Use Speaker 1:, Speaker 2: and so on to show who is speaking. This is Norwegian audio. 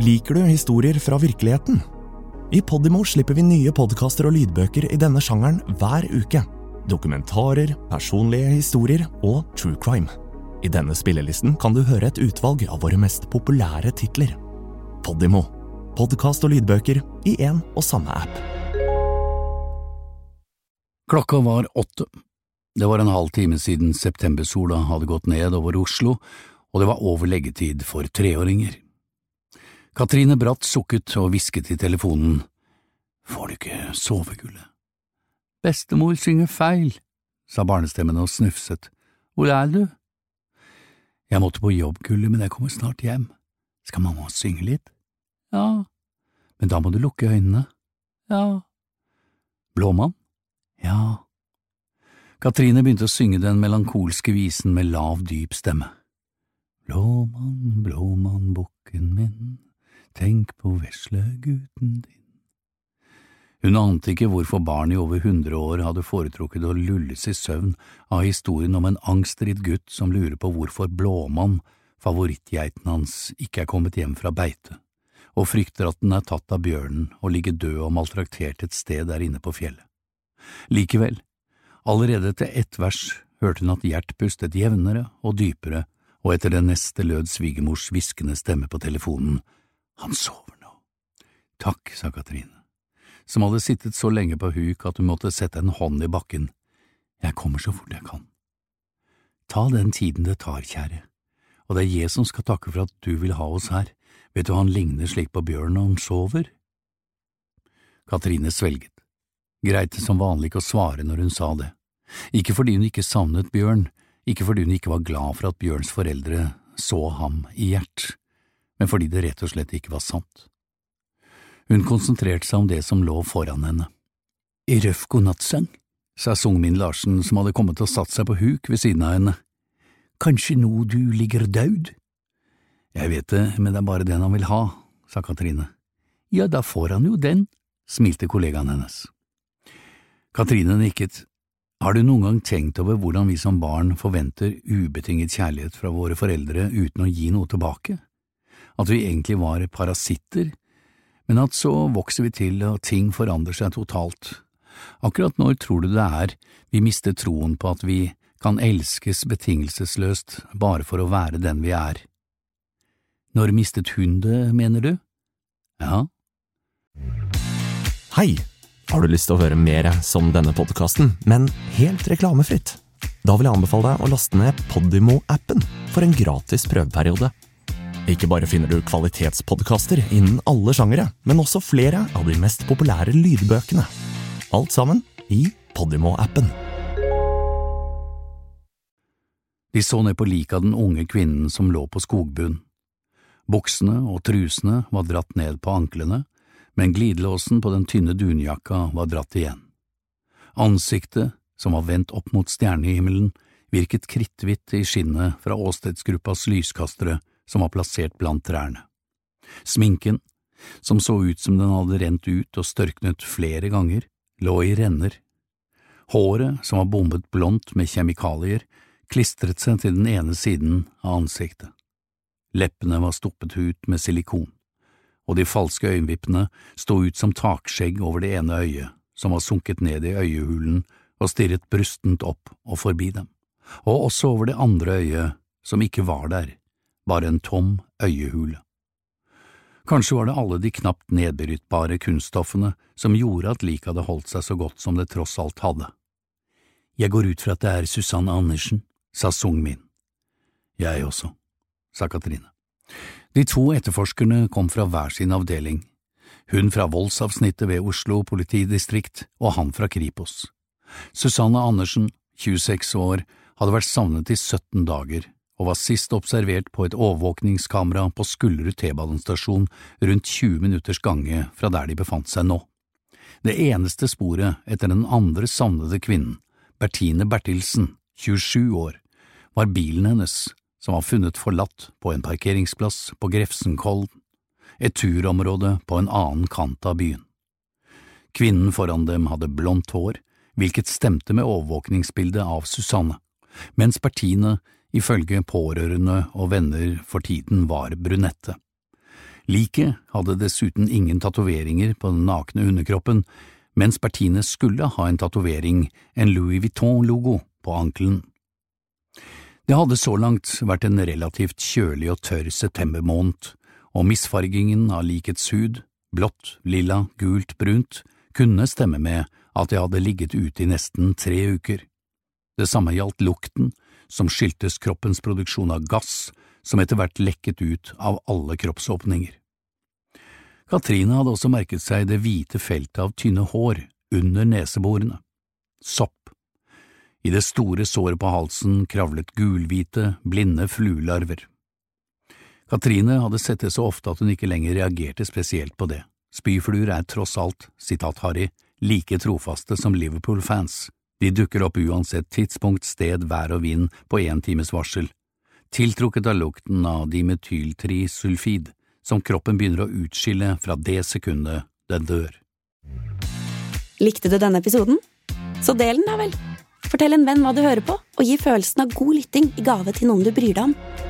Speaker 1: Liker du historier fra virkeligheten? I Podimo slipper vi nye podkaster og lydbøker i denne sjangeren hver uke. Dokumentarer, personlige historier og true crime. I denne spillelisten kan du høre et utvalg av våre mest populære titler. Podimo. Podkast og lydbøker i én og samme app.
Speaker 2: Klokka var åtte. Det var en halv time siden septembersola hadde gått ned over Oslo, og det var over leggetid for treåringer. Katrine Bratt sukket og hvisket i telefonen. Får du ikke sove, Gulle? Bestemor synger feil, sa barnestemmen og snufset. Hvor er du? Jeg måtte på jobb, Gulle, men jeg kommer snart hjem. Skal mamma synge litt? Ja. Men da må du lukke øynene. Ja. Blåmann? Ja. Katrine begynte å synge den melankolske visen med lav, dyp stemme. Blåmann, på veslegutten din. Hun ante ikke hvorfor barn i over hundre år hadde foretrukket å lulles i søvn av historien om en angstridd gutt som lurer på hvorfor Blåmann, favorittgeiten hans, ikke er kommet hjem fra beite, og frykter at den er tatt av bjørnen og ligger død og maltraktert et sted der inne på fjellet. Likevel, allerede etter ett vers hørte hun at Gjert pustet jevnere og dypere, og etter det neste lød svigermors hviskende stemme på telefonen. Han sover. Takk, sa Katrine som hadde sittet så lenge på huk at hun måtte sette en hånd i bakken. Jeg kommer så fort jeg kan. Ta den tiden det tar, kjære, og det er jeg som skal takke for at du vil ha oss her, vet du han ligner slik på Bjørn når han sover? Katrine svelget. Greit som vanlig ikke å svare når hun sa det, ikke fordi hun ikke savnet Bjørn, ikke fordi hun ikke var glad for at Bjørns foreldre så ham i hjert, men fordi det rett og slett ikke var sant. Hun konsentrerte seg om det som lå foran henne. I røff godnattsang, sa Sungmin Larsen som hadde kommet og satt seg på huk ved siden av henne. Kanskje nå du ligger daud? Jeg vet det, men det er bare den han vil ha, sa Katrine. Ja, da får han jo den, smilte kollegaen hennes. Katrine nikket. Har du noen gang tenkt over hvordan vi som barn forventer ubetinget kjærlighet fra våre foreldre uten å gi noe tilbake? At vi egentlig var parasitter men at så vokser vi til og ting forandrer seg totalt. Akkurat når tror du det er vi mister troen på at vi kan elskes betingelsesløst bare for å være den vi er? Når mistet hun det, mener du? Ja.
Speaker 1: Hei! Har du lyst til å høre mer som denne podkasten, men helt reklamefritt? Da vil jeg anbefale deg å laste ned Podimo-appen for en gratis prøveperiode. Ikke bare finner du kvalitetspodkaster innen alle sjangere, men også flere av de mest populære lydbøkene. Alt sammen i Podimo-appen.
Speaker 2: De så ned på liket av den unge kvinnen som lå på skogbunnen. Buksene og trusene var dratt ned på anklene, men glidelåsen på den tynne dunjakka var dratt igjen. Ansiktet, som var vendt opp mot stjernehimmelen, virket kritthvitt i skinnet fra åstedsgruppas lyskastere som var plassert blant trærne. Sminken, som så ut som den hadde rent ut og størknet flere ganger, lå i renner. Håret, som var bombet blondt med kjemikalier, klistret seg til den ene siden av ansiktet. Leppene var stoppet ut med silikon, og de falske øyenvippene sto ut som takskjegg over det ene øyet, som var sunket ned i øyehulen og stirret brustent opp og forbi dem, og også over det andre øyet, som ikke var der, bare en tom øyehule. Kanskje var det alle de knapt nedbrytbare kunststoffene som gjorde at liket hadde holdt seg så godt som det tross alt hadde. Jeg går ut fra at det er Susanne Andersen, sa Sung-min. Jeg også, sa Katrine. De to etterforskerne kom fra hver sin avdeling, hun fra voldsavsnittet ved Oslo politidistrikt og han fra Kripos. Susanne Andersen, 26 år, hadde vært savnet i 17 dager og var sist observert på et overvåkningskamera på Skullerud T-banestasjon rundt 20 minutters gange fra der de befant seg nå. Det eneste sporet etter den andre savnede kvinnen, Bertine Bertilsen, 27 år, var bilen hennes, som var funnet forlatt på en parkeringsplass på Grefsenkollen, et turområde på en annen kant av byen. Kvinnen foran dem hadde blondt hår, hvilket stemte med overvåkningsbildet av Susanne, mens Bertine ifølge pårørende og venner for tiden var brunette. Liket hadde dessuten ingen tatoveringer på den nakne underkroppen, mens Bertine skulle ha en tatovering, en Louis Vuitton-logo, på ankelen. Det hadde så langt vært en relativt kjølig og tørr septembermåned, og misfargingen av likets hud, blått, lilla, gult, brunt, kunne stemme med at jeg hadde ligget ute i nesten tre uker. Det samme gjaldt lukten, som skyldtes kroppens produksjon av gass, som etter hvert lekket ut av alle kroppsåpninger. Katrine hadde også merket seg det hvite feltet av tynne hår under neseborene. Sopp. I det store såret på halsen kravlet gulhvite, blinde fluelarver. Katrine hadde sett det så ofte at hun ikke lenger reagerte spesielt på det. Spyfluer er tross alt, sitat Harry, like trofaste som Liverpool-fans. De dukker opp uansett tidspunkt, sted, vær og vind på én times varsel, tiltrukket av lukten av dimetyltrisulfid, som kroppen begynner å utskille fra det sekundet den dør.
Speaker 3: Likte du denne episoden? Så del den, da vel! Fortell en venn hva du hører på, og gi følelsen av god lytting i gave til noen du bryr deg om.